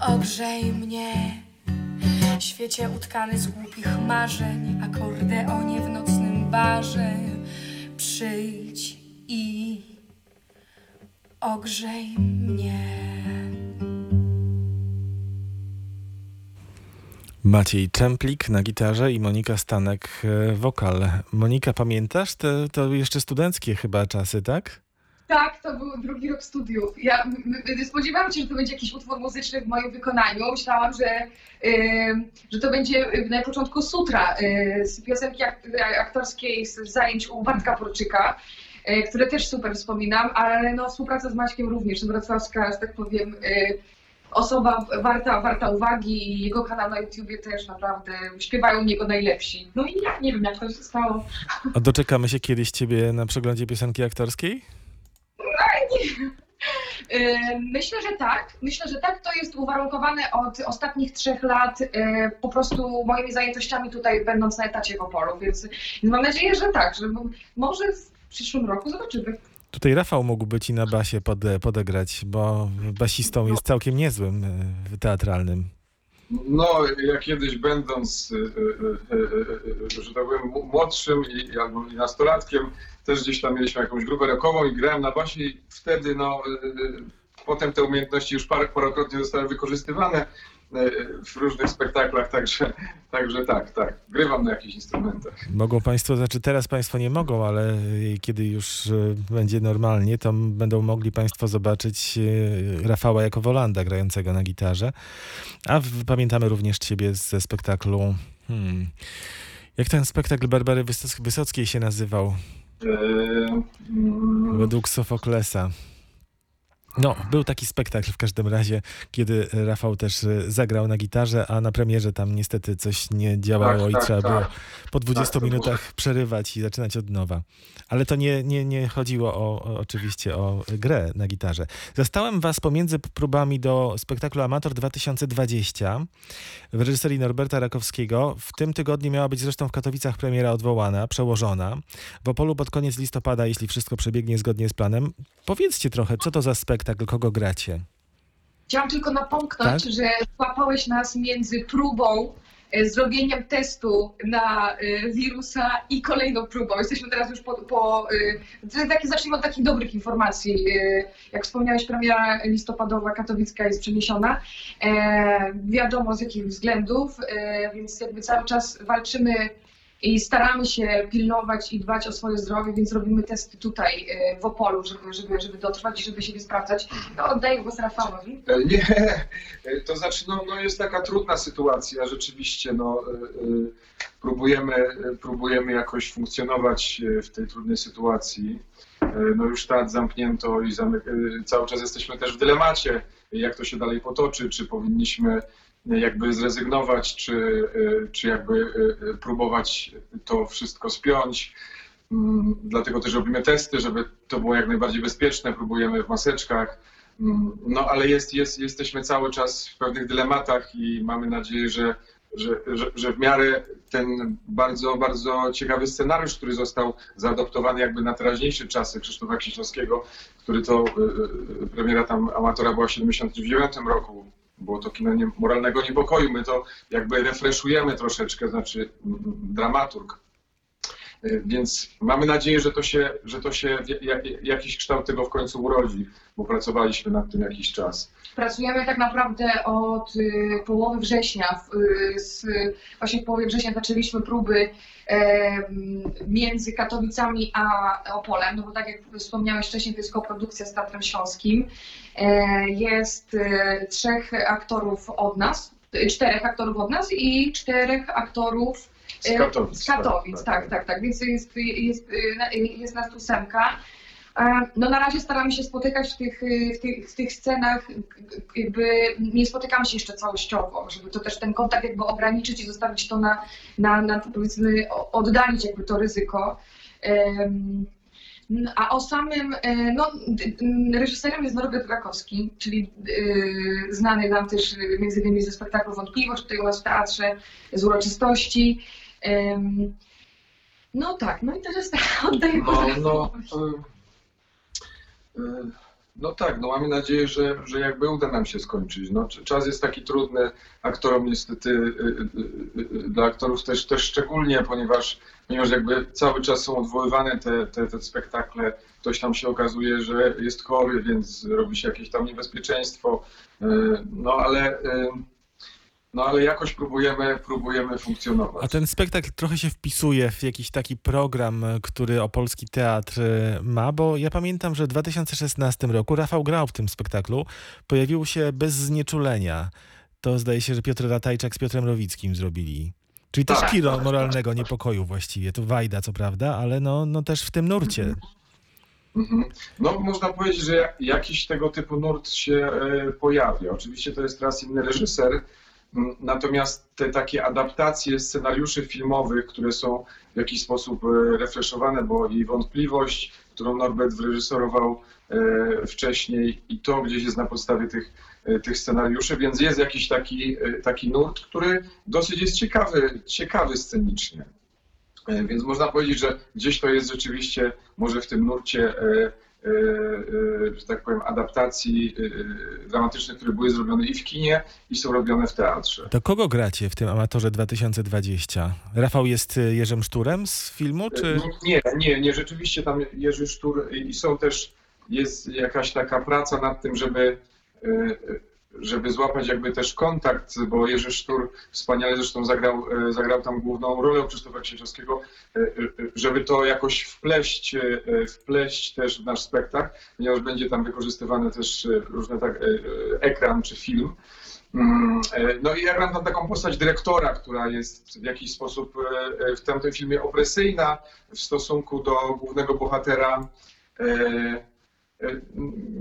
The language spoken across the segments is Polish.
Ogrzej mnie, świecie utkany z głupich marzeń, akordeonie w nocnym barze. Przyjdź i ogrzej mnie. Maciej Czemplik na gitarze i Monika Stanek e, wokal. Monika, pamiętasz? To, to jeszcze studenckie chyba czasy, tak? Tak, to był drugi rok studiów. Ja spodziewałam się, że to będzie jakiś utwór muzyczny w moim wykonaniu. Myślałam, że, że to będzie y, na początku sutra y, z piosenki ak- aktorskiej z zajęć u Bartka Porczyka, y, które też super wspominam, ale no, współpraca z Maćkiem również, Wrocławska, że tak powiem, osoba warta, warta uwagi i jego kanał na YouTubie też naprawdę śpiewają niego najlepsi. No i ja nie wiem, jak to się stało. A doczekamy się kiedyś ciebie na przeglądzie piosenki aktorskiej? Yy, Myślę, że tak. Myślę, że tak. To jest uwarunkowane od ostatnich trzech lat yy, po prostu moimi zajętościami tutaj, będąc na etacie w Opolu, więc mam nadzieję, że tak, że może w przyszłym roku zobaczymy. Tutaj Rafał mógł być i na basie pode, podegrać, bo basistą jest całkiem niezłym e, teatralnym. No, ja kiedyś będąc, y, y, y, że tak powiem, młodszym i, albo i nastolatkiem, też gdzieś tam mieliśmy jakąś grupę rockową i grałem na basie i wtedy, no, potem te umiejętności już parę, parokrotnie zostały wykorzystywane w różnych spektaklach, także, także tak, tak, grywam na jakichś instrumentach. Mogą Państwo, znaczy teraz Państwo nie mogą, ale e, kiedy już e, będzie normalnie, to będą mogli Państwo zobaczyć e, Rafała jako Wolanda grającego na gitarze. A pamiętamy również Ciebie ze spektaklu. Hmm, jak ten spektakl Barbary Wysoc- Wysockiej się nazywał? Mm, Według Sofoklesa. No, był taki spektakl w każdym razie, kiedy Rafał też e, zagrał na gitarze, a na premierze tam niestety coś nie działało Tak, i tak, trzeba tak. było po 20 to było. minutach przerywać i zaczynać od nowa. Ale to nie, nie, nie chodziło o, o, oczywiście o grę na gitarze. Zastałem was pomiędzy próbami do spektaklu Amator 2020 w reżyserii Norberta Rakowskiego. W tym tygodniu miała być zresztą w Katowicach premiera odwołana, przełożona. W Opolu pod koniec listopada, jeśli wszystko przebiegnie zgodnie z planem. Powiedzcie trochę, co to za spektakl, kogo gracie? Chciałam tylko napomknąć, Tak? że złapałeś nas między próbą, e, zrobieniem testu na e, wirusa i kolejną próbą. Jesteśmy teraz już po... po e, to taki, zacznijmy od takich dobrych informacji. Jak wspomniałeś, premiera listopadowa katowicka jest przeniesiona. Wiadomo z jakich względów, więc jakby cały czas walczymy i staramy się pilnować i dbać o swoje zdrowie, więc robimy testy tutaj e, w Opolu, żeby, żeby, żeby dotrwać i żeby siebie sprawdzać. No, oddaję głos Rafałowi. E, Nie, e, to znaczy, no, no jest taka trudna sytuacja, rzeczywiście, no, próbujemy, próbujemy jakoś funkcjonować w tej trudnej sytuacji. No już teatr zamknięto i cały czas jesteśmy też w dylemacie, jak to się dalej potoczy, czy powinniśmy jakby zrezygnować, czy, e, czy jakby e, e, próbować to wszystko spiąć. Mm, Dlatego też robimy testy, żeby to było jak najbardziej bezpieczne, próbujemy w maseczkach. Mm, No ale jest, jest, jesteśmy cały czas w pewnych dylematach i mamy nadzieję, że, że, że, że w miarę ten bardzo, bardzo ciekawy scenariusz, który został zaadoptowany jakby na teraźniejsze czasy Krzysztofa Kieślowskiego, który to premiera tam amatora była w 79 roku. Było to kino nie, moralnego niepokoju. My to jakby refreshujemy troszeczkę, znaczy dramaturg. Y, Więc mamy nadzieję, że to się, że to się jakiś kształt tego w końcu urodzi, bo pracowaliśmy nad tym jakiś czas. Pracujemy tak naprawdę od y, połowy września. Y, z, właśnie w połowie września zaczęliśmy próby między Katowicami a Opolem, no bo tak jak wspomniałeś wcześniej, to jest koprodukcja z Teatrem Śląskim. E, Jest trzech aktorów od nas, czterech aktorów od nas i czterech aktorów Z Katowic. z Katowic, tak, tak, tak. Więc jest, jest, jest nas tu semka. E, No na razie staramy się spotykać w tych, w tych, w tych scenach, jakby nie spotykamy się jeszcze całościowo, żeby to też ten kontakt jakby ograniczyć i zostawić to na, na, na powiedzmy oddalić jakby to ryzyko. N- A o samym, e, no reżyserem jest Norbert Rakowski, czyli e, znany nam też e, między innymi ze spektaklu Wątpliwość, tutaj u nas w teatrze, z uroczystości. No tak, no i teraz tak oddaję No, no. No tak, no mamy nadzieję, że, że jakby uda nam się skończyć. No, czas jest taki trudny aktorom niestety, y, y, y, dla aktorów też, też szczególnie, ponieważ, ponieważ jakby cały czas są odwoływane te, te, te spektakle, ktoś tam się okazuje, że jest chory, więc robi się jakieś tam niebezpieczeństwo, no ale, no ale jakoś próbujemy, próbujemy funkcjonować. A ten spektakl trochę się wpisuje w jakiś taki program, który Opolski Teatr e, ma, bo ja pamiętam, że w 2016 roku Rafał grał w tym spektaklu, pojawił się bez znieczulenia. To zdaje się, że Piotr Ratajczak z Piotrem Rowickim zrobili. Czyli też Tak, kino tak, moralnego niepokoju właściwie. To Wajda, co prawda, ale no, no też w tym nurcie. Mhm. No, można powiedzieć, że jakiś tego typu nurt się e, pojawia. Oczywiście to jest teraz inny reżyser, natomiast te takie adaptacje scenariuszy filmowych, które są w jakiś sposób e, refreszowane, bo i wątpliwość, którą Norbert wyreżyserował e, wcześniej, i to gdzieś jest na podstawie tych, e, tych scenariuszy, więc jest jakiś taki, taki nurt, który dosyć jest ciekawy, ciekawy scenicznie. Więc można powiedzieć, że gdzieś to jest rzeczywiście może w tym nurcie, że tak powiem, adaptacji e, dramatycznych, które były zrobione i w kinie, i są robione w teatrze. To kogo gracie w tym Amatorze 2020? Rafał jest e, Jerzym Szturem z filmu, czy... Nie, nie, nie, rzeczywiście tam Jerzy Sztur i są też, jest jakaś taka praca nad tym, żeby, e, żeby złapać jakby też kontakt, bo Jerzy Sztur wspaniale zresztą zagrał, e, zagrał tam główną rolę Krzysztofa Księżowskiego, e, e, żeby to jakoś wpleść, wpleść też w nasz spektakl, ponieważ będzie tam wykorzystywany też różne tak, ekran czy film. Mm, No i ja gram tam taką postać dyrektora, która jest w jakiś sposób w tamtym filmie opresyjna w stosunku do głównego bohatera.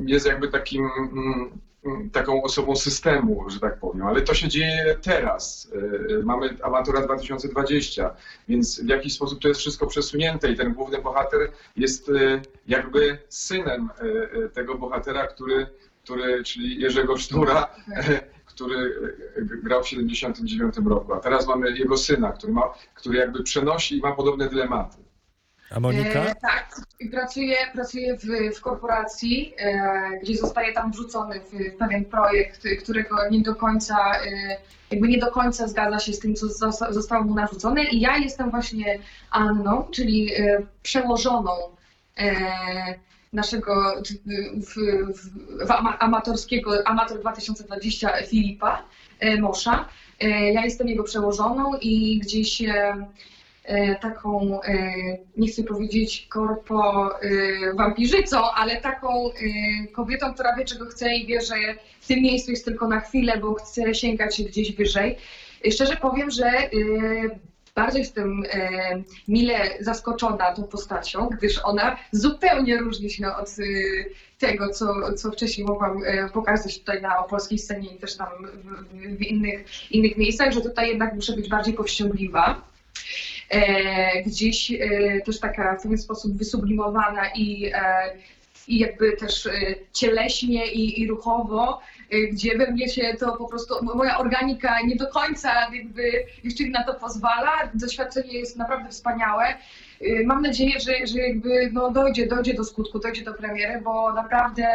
Jest jakby takim, mm, taką osobą systemu, że tak powiem, ale to się dzieje teraz. E, Mamy Amatora 2020, więc w jakiś sposób to jest wszystko przesunięte i ten główny bohater jest e, jakby synem e, tego bohatera, który, który czyli Jerzego Sztura, który grał w 79 roku, a teraz mamy jego syna, który, ma, który jakby przenosi i ma podobne dylematy. A Monika? E, tak, pracuję, pracuję w, w korporacji, e, gdzie zostaje tam wrzucony w, w pewien projekt, którego nie do końca, e, jakby nie do końca zgadza się z tym, co zosta- zostało mu narzucone. I ja jestem właśnie Anną, czyli e, przełożoną e, naszego w, w, w ama- amatorskiego, Amator 2020 Filipa e, Mosza. E, Ja jestem jego przełożoną i gdzieś taką, e, nie chcę powiedzieć korpo e, wampirzycą, ale taką e, kobietą, która wie czego chce i wie, że w tym miejscu jest tylko na chwilę, bo chce sięgać gdzieś wyżej. E, Szczerze powiem, że e, bardzo jestem e, mile zaskoczona tą postacią, gdyż ona zupełnie różni się od e, tego, co, co wcześniej mogłam e, pokazać tutaj na polskiej scenie i też tam w, w innych, innych miejscach, że tutaj jednak muszę być bardziej powściągliwa. E, gdzieś e, też taka w pewien sposób wysublimowana i, e, i jakby też cieleśnie i, i ruchowo, gdzie we mnie się to po prostu, moja organika nie do końca jakby jeszcze na to pozwala. Doświadczenie jest naprawdę wspaniałe. Mam nadzieję, że, że jakby no dojdzie, dojdzie do skutku, dojdzie do premiery, bo naprawdę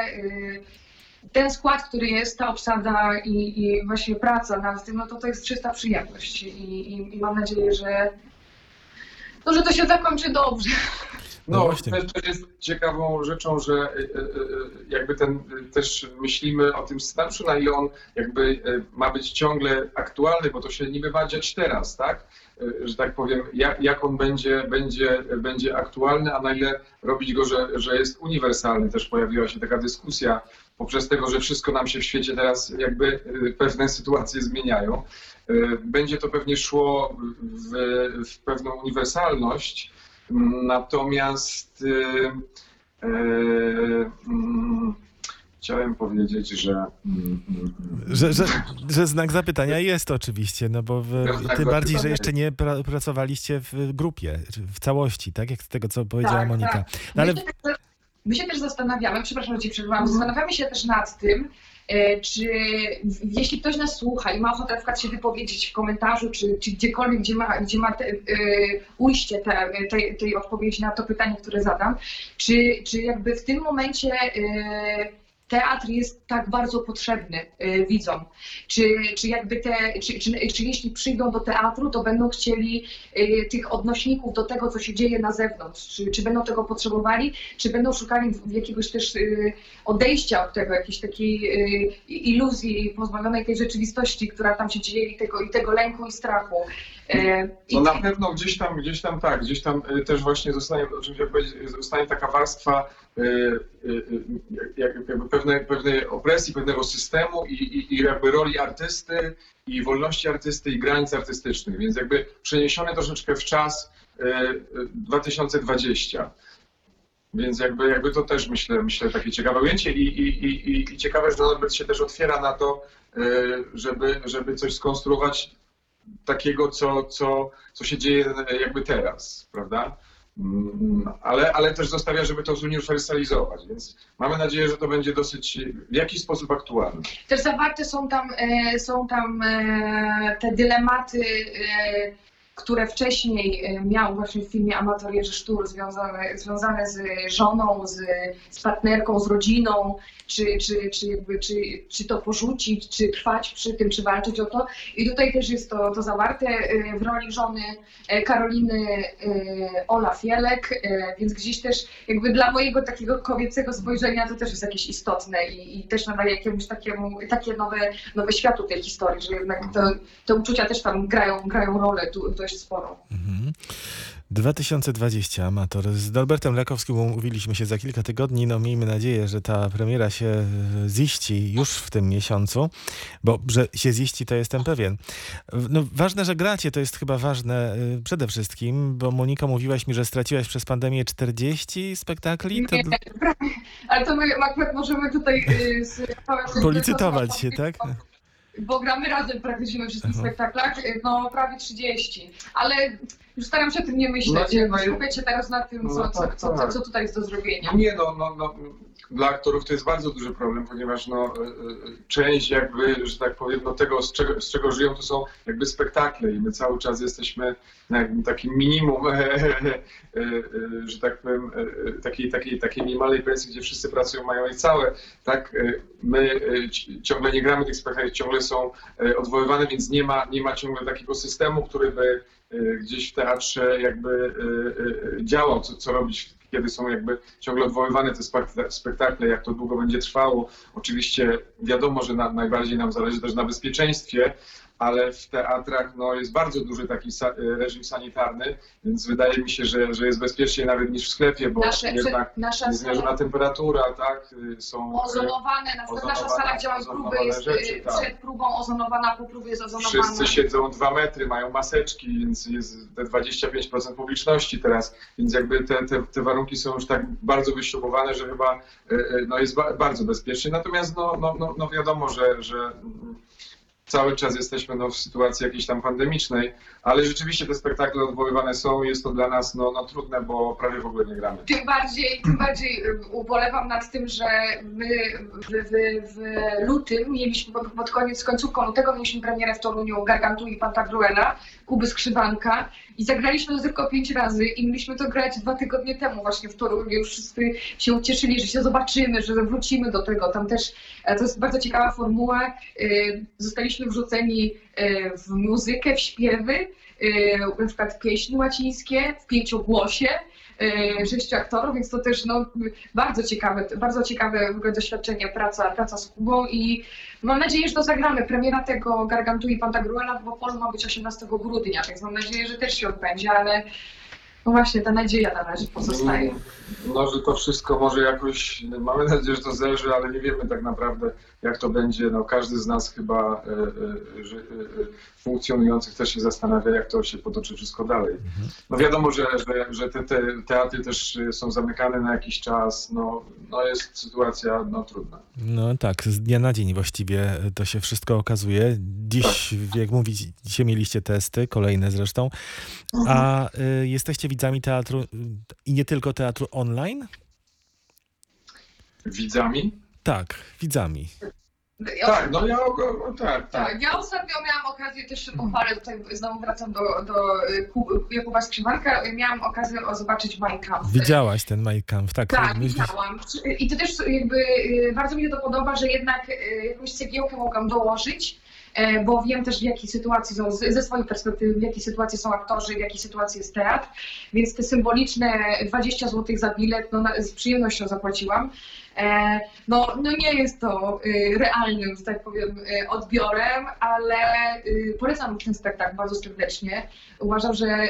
ten skład, który jest, ta obsada i, i właśnie praca nad tym, no to to jest czysta przyjemność i, i, i mam nadzieję, że, no, że to się zakończy dobrze. No No, właśnie. też, jest ciekawą rzeczą, że e, e, e, jakby ten też myślimy o tym scenariuszu, na ile on jakby ma być ciągle aktualny, bo to się niby ma dziać teraz, tak? E, Że tak powiem, jak, jak on będzie, będzie, będzie aktualny, a na ile robić go, że, że jest uniwersalny. Też pojawiła się taka dyskusja poprzez tego, że wszystko nam się w świecie teraz jakby e, pewne sytuacje zmieniają. E, Będzie to pewnie szło w, w pewną uniwersalność, Natomiast chciałem powiedzieć, że. mm, mm, mm, Że, że, że znak zapytania jest oczywiście, no bo w, Znak tym bardziej, że jeszcze nie pra, pracowaliście w grupie, w całości, tak? Jak z tego, co powiedziała Tak, Monika. tak. No ale My, się też, my się też zastanawiamy, przepraszam, że ci przerwałam, zastanawiamy się też nad tym, e, czy jeśli ktoś nas słucha i ma ochotę na przykład się wypowiedzieć w komentarzu, czy, czy gdziekolwiek, gdzie ma, gdzie ma te, e, ujście te, tej, tej odpowiedzi na to pytanie, które zadam, czy, czy jakby w tym momencie e, teatr jest tak bardzo potrzebny y, widzom. Czy, czy jakby te, czy, czy, czy jeśli przyjdą do teatru, to będą chcieli y, tych odnośników do tego, co się dzieje na zewnątrz, czy, czy będą tego potrzebowali, czy będą szukali jakiegoś też y, odejścia od tego, jakiejś takiej iluzji pozbawionej tej rzeczywistości, która tam się dzieje i tego, i tego lęku i strachu. I- No na pewno gdzieś tam, gdzieś tam tak, gdzieś tam y, też właśnie zostanie, o czym zostanie taka warstwa jak- jakby pewnej, pewnej opresji, pewnego systemu i, i, i jakby roli artysty i wolności artysty i granic artystycznych, więc jakby przeniesione troszeczkę w czas y, y, 2020. Więc jakby, jakby to też myślę, myślę takie ciekawe ujęcie i, i, i, i- ciekawe, że Norbert się też otwiera na to, żeby, żeby coś skonstruować takiego, co, co, co się dzieje jakby teraz, prawda? Mm, Ale, ale też zostawia, żeby to zuniwersalizować, więc mamy nadzieję, że to będzie dosyć w jakiś sposób aktualne. Też zawarte są tam, e, są tam e, te dylematy, e, które wcześniej e, miał właśnie w filmie Amator Jerzy Sztur związane, związane z żoną, z, z partnerką, z rodziną, czy, czy, czy, jakby, czy, czy to porzucić, czy trwać przy tym, czy walczyć o to. I tutaj też jest to, to zawarte e, w roli żony e, Karoliny e, Ola Fielek, e, więc gdzieś też jakby dla mojego takiego kobiecego spojrzenia to też jest jakieś istotne i, i też nadaje jakiemuś takiemu, takie nowe, nowe światło tej historii, że jednak to, te uczucia też tam grają, grają rolę tu, dość sporą. Mhm. 2020 Amator. Z Norbertem Rakowskim umówiliśmy się za kilka tygodni. No miejmy nadzieję, że ta premiera się e, ziści już w tym miesiącu, bo że się ziści to jestem pewien. No, ważne, że gracie, to jest chyba ważne y, przede wszystkim, bo Monika mówiłaś mi, że straciłaś przez pandemię 40 spektakli. To Nie, prawie. Ale to my akurat możemy tutaj y, z policytować się, tak? Bo gramy razem praktycznie we wszystkich spektaklach, y, no prawie 30. Ale już staram się o tym nie myśleć. No nie, no Skupiać się teraz na tym, co, No co, tak, co, co, tak. co tutaj jest do zrobienia. No nie, no, no, no, dla aktorów to jest bardzo duży problem, ponieważ no, y, y, część jakby, że tak powiem, no, tego, z czego, z czego żyją, to są jakby spektakle i my cały czas jesteśmy na takim minimum, e, e, że tak powiem, e, takiej, takiej, takiej minimalnej pensji, gdzie wszyscy pracują, mają je całe. Tak, e, my e, ci- ciągle nie gramy tych spektakli, ciągle są e, odwoływane, więc nie ma, nie ma ciągle takiego systemu, który by e, gdzieś w teatrze jakby e, e, działał, co, co robić, kiedy są jakby ciągle odwoływane te spekta- spektakle, jak to długo będzie trwało. Oczywiście wiadomo, że na, najbardziej nam zależy też na bezpieczeństwie, ale w teatrach no, jest bardzo duży taki sa- reżim sanitarny, więc wydaje mi się, że, że jest bezpieczniej nawet niż w sklepie, bo Nasze, jednak nasza sala temperatura, tak, y, są... ozonowane, na przykład nasza sala, mamy próby, jest rzeczy, y, tak. przed próbą ozonowana, po próbie jest ozonowana. Wszyscy siedzą dwa metry, mają maseczki, więc jest te 25% publiczności teraz, więc jakby te, te, te warunki są już tak bardzo wyśrubowane, że chyba e, e, no jest ba, bardzo bezpiecznie. Natomiast no, no, no, no wiadomo, że, że mm, cały czas jesteśmy no, w sytuacji jakiejś tam pandemicznej, ale rzeczywiście te spektakle odwoływane są i jest to dla nas no, no, trudne, bo prawie w ogóle nie gramy. Tym bardziej, tym bardziej y, ubolewam nad tym, że my w, w, w lutym mieliśmy, pod, koniec, końcówką lutego mieliśmy premierę w Toruniu Gargantu i Pantagruela, Kuby Skrzywanka i zagraliśmy to tylko pięć razy i mieliśmy to grać dwa tygodnie temu właśnie w Toruniu. Już wszyscy się ucieszyli, że się zobaczymy, że wrócimy do tego. Tam też, e, to jest bardzo ciekawa formuła, y, zostaliśmy wrzuceni y, w muzykę, w śpiewy, y, na przykład pieśni łacińskie w pięciogłosie, e, sześciu aktorów, więc to też no, bardzo ciekawe, bardzo ciekawe doświadczenie, praca, praca z Kubą i mam nadzieję, że to zagramy. Premiera tego Gargantu i Pantagruela w Opolu ma być 18 grudnia, więc mam nadzieję, że też się odbędzie, ale no właśnie ta nadzieja na razie pozostaje. No, że to wszystko może jakoś, mamy nadzieję, że to zależy, ale nie wiemy tak naprawdę, jak to będzie. No, każdy z nas chyba że, e, e, funkcjonujących też się zastanawia, jak to się potoczy wszystko dalej. No wiadomo, że, że, że te, te teatry też są zamykane na jakiś czas. No, no jest sytuacja no, trudna. No tak, z dnia na dzień właściwie to się wszystko okazuje. Dziś, jak mówicie, mieliście testy, kolejne zresztą. A y, jesteście widzami teatru i nie tylko teatru online? Widzami? Tak, widzami. Tak, no ja tak, tak. Tak, ja ostatnio miałam okazję też się pochwalę, tutaj znowu wracam do, do y, Ku- Jakuba Skrzywanka, miałam okazję zobaczyć Kampf. Widziałaś ten Mike Camp, tak? Tak, My- widziałam. I to też jakby y, bardzo mi się to podoba, że jednak y, jakąś cegiełkę mogłam dołożyć, bo wiem też w jakiej sytuacji są, ze swojej perspektywy, w jakiej sytuacji są aktorzy, w jakiej sytuacji jest teatr, więc te symboliczne 20 zł za bilet, no z przyjemnością zapłaciłam. E, No, no nie jest to y, realnym, że tak powiem, y, odbiorem, ale y, polecam ten spektakl bardzo serdecznie. Uważam, że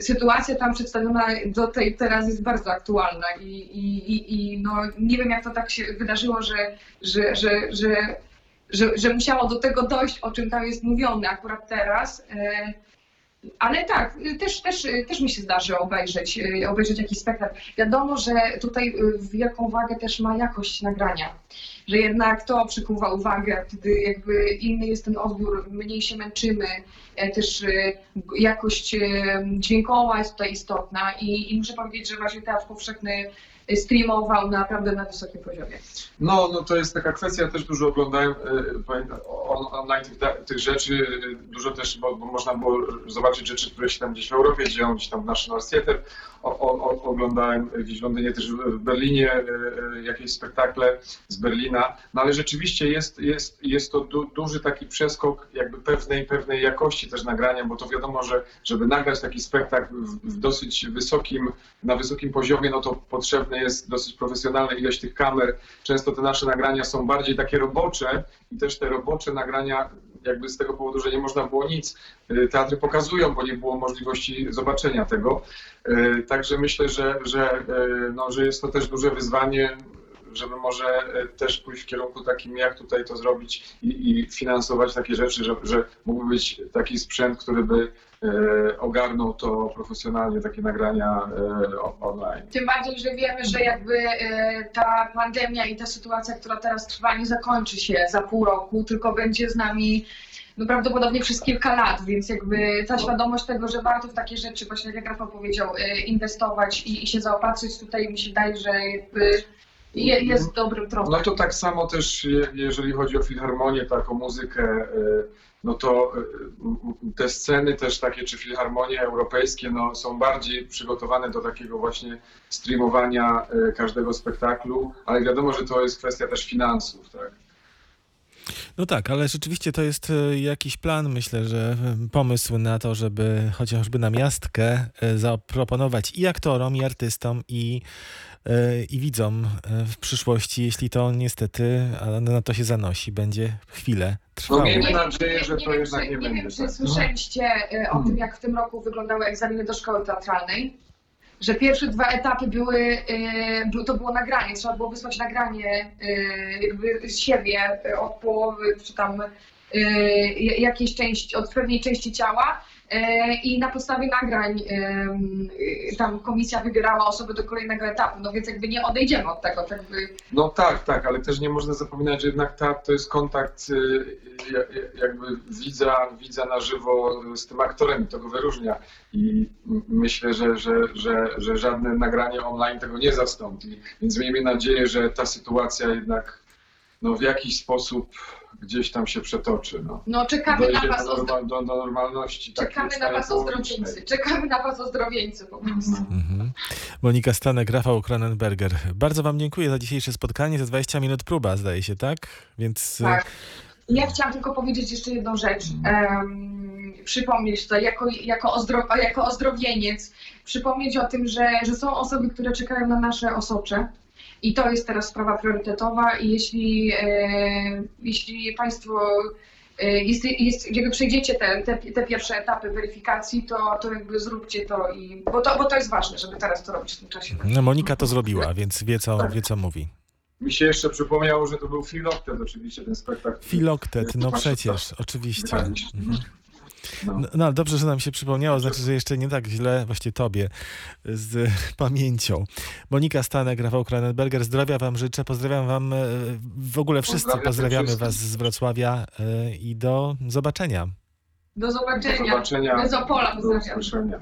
sytuacja tam przedstawiona do tej teraz jest bardzo aktualna i, i, i, i no, nie wiem jak to tak się wydarzyło, że, że, że, że, że, że musiało do tego dojść, o czym tam jest mówione akurat teraz. E, Ale tak, też, też, też mi się zdarzy obejrzeć, y, obejrzeć jakiś spektakl. Wiadomo, że tutaj y, wielką wagę też ma jakość nagrania, że jednak to przykuwa uwagę, wtedy jakby inny jest ten odbiór, mniej się męczymy, e, też jakość dźwiękowa jest tutaj istotna i, i muszę powiedzieć, że właśnie Teatr Powszechny streamował naprawdę na wysokim poziomie. No, no to jest taka kwestia, ja też dużo oglądałem e, online tych, tych rzeczy, e, dużo też, bo, bo można było zobaczyć rzeczy, które się tam gdzieś w Europie dzieją, gdzieś tam w National Theatre, o, o, oglądałem gdzieś w Londynie, też w Berlinie e, jakieś spektakle z Berlina, no ale rzeczywiście jest, jest, jest to du, duży taki przeskok jakby pewnej, pewnej jakości też nagrania, bo to wiadomo, że żeby nagrać taki spektakl w, w dosyć wysokim, na wysokim poziomie, no to potrzebne jest dosyć profesjonalna ilość tych kamer, często te nasze nagrania są bardziej takie robocze i też te robocze nagrania jakby z tego powodu, że nie można było nic, y, teatry pokazują, bo nie było możliwości zobaczenia tego. Y, Także myślę, że, że, y, no, że jest to też duże wyzwanie, żeby może też pójść w kierunku takim, jak tutaj to zrobić i, i finansować takie rzeczy, że, że mógłby być taki sprzęt, który by ogarnął to profesjonalnie, takie nagrania o- online. Tym bardziej, że wiemy, że jakby e, ta pandemia i ta sytuacja, która teraz trwa, nie zakończy się za pół roku, tylko będzie z nami no, prawdopodobnie przez kilka lat, więc jakby ta świadomość tego, że warto w takie rzeczy, właśnie jak Rafał powiedział, e, inwestować i, i się zaopatrzyć, tutaj mi się daje, że jakby je, jest dobrym tropem. No to tak samo też, je- jeżeli chodzi o filharmonię, tak o muzykę, y, no to y, te sceny też takie, czy filharmonie europejskie, no są bardziej przygotowane do takiego właśnie streamowania y, każdego spektaklu, ale wiadomo, że to jest kwestia też finansów, tak? No tak, ale rzeczywiście to jest jakiś plan, myślę, że pomysł na to, żeby chociażby na miastkę zaproponować i aktorom, i artystom, i, i widzom e, w przyszłości, jeśli to niestety, a na to się zanosi, będzie chwilę trwało. No miejmy nadzieję, że to jednak nie będzie czy tak. słyszeliście e, o tym, jak w tym roku wyglądały egzaminy do szkoły teatralnej. Że pierwsze dwa etapy były, e, był- to było nagranie, trzeba było wysłać nagranie e, jakby z siebie e, od połowy, czy tam e, jakiejś części, od pewnej części ciała e, i na podstawie nagrań e, e, tam komisja wybierała osoby do kolejnego etapu, no więc jakby nie odejdziemy od tego, tak jakby No tak, tak, ale też nie można zapominać, że jednak to jest kontakt y, ja- ja- jakby widza, widza na żywo z tym aktorem to go wyróżnia. I myślę, że, że, że, że żadne nagranie online tego nie zastąpi. Więc miejmy nadzieję, że ta sytuacja jednak no, w jakiś sposób gdzieś tam się przetoczy. No. no czekamy na Dojdzie was do, o norma, do, do normalności. takiej Czekamy na was ozdrowieńcy. Czekamy na was ozdrowieńcy po prostu. Mhm. Monika Stanek, Rafał Kronenberger. Bardzo wam dziękuję za dzisiejsze spotkanie. Za 20 minut próba, zdaje się, tak? Więc e, Tak. Ja chciałam tylko powiedzieć jeszcze jedną rzecz. Em, przypomnieć to jako, jako, ozdro, jako ozdrowieniec, przypomnieć o tym, że, że są osoby, które czekają na nasze osocze. I to jest teraz sprawa priorytetowa i jeśli, e, jeśli Państwo e, jest, jest, jakby przejdziecie te, te, te pierwsze etapy weryfikacji, to, to jakby zróbcie to, i, bo, to, bo to jest ważne, żeby teraz to robić w tym czasie. no, Monika to zrobiła, więc wie co, wie, co mówi. Mi się jeszcze przypomniało, że to był Filoktet oczywiście ten spektakl. Filoktet, no przecież, oczywiście. Mhm. No. No, no dobrze, że nam się przypomniało, znaczy, że jeszcze nie tak źle, właśnie tobie, z pamięcią. Monika Stanek, Rafał Kronenberger, zdrowia wam życzę, pozdrawiam wam, e, w ogóle wszyscy Pozdrawiam pozdrawiamy was z Wrocławia e, i do zobaczenia. Do Do zobaczenia. zobaczenia. Do Opola Do pozdrawiam. usłyszenia.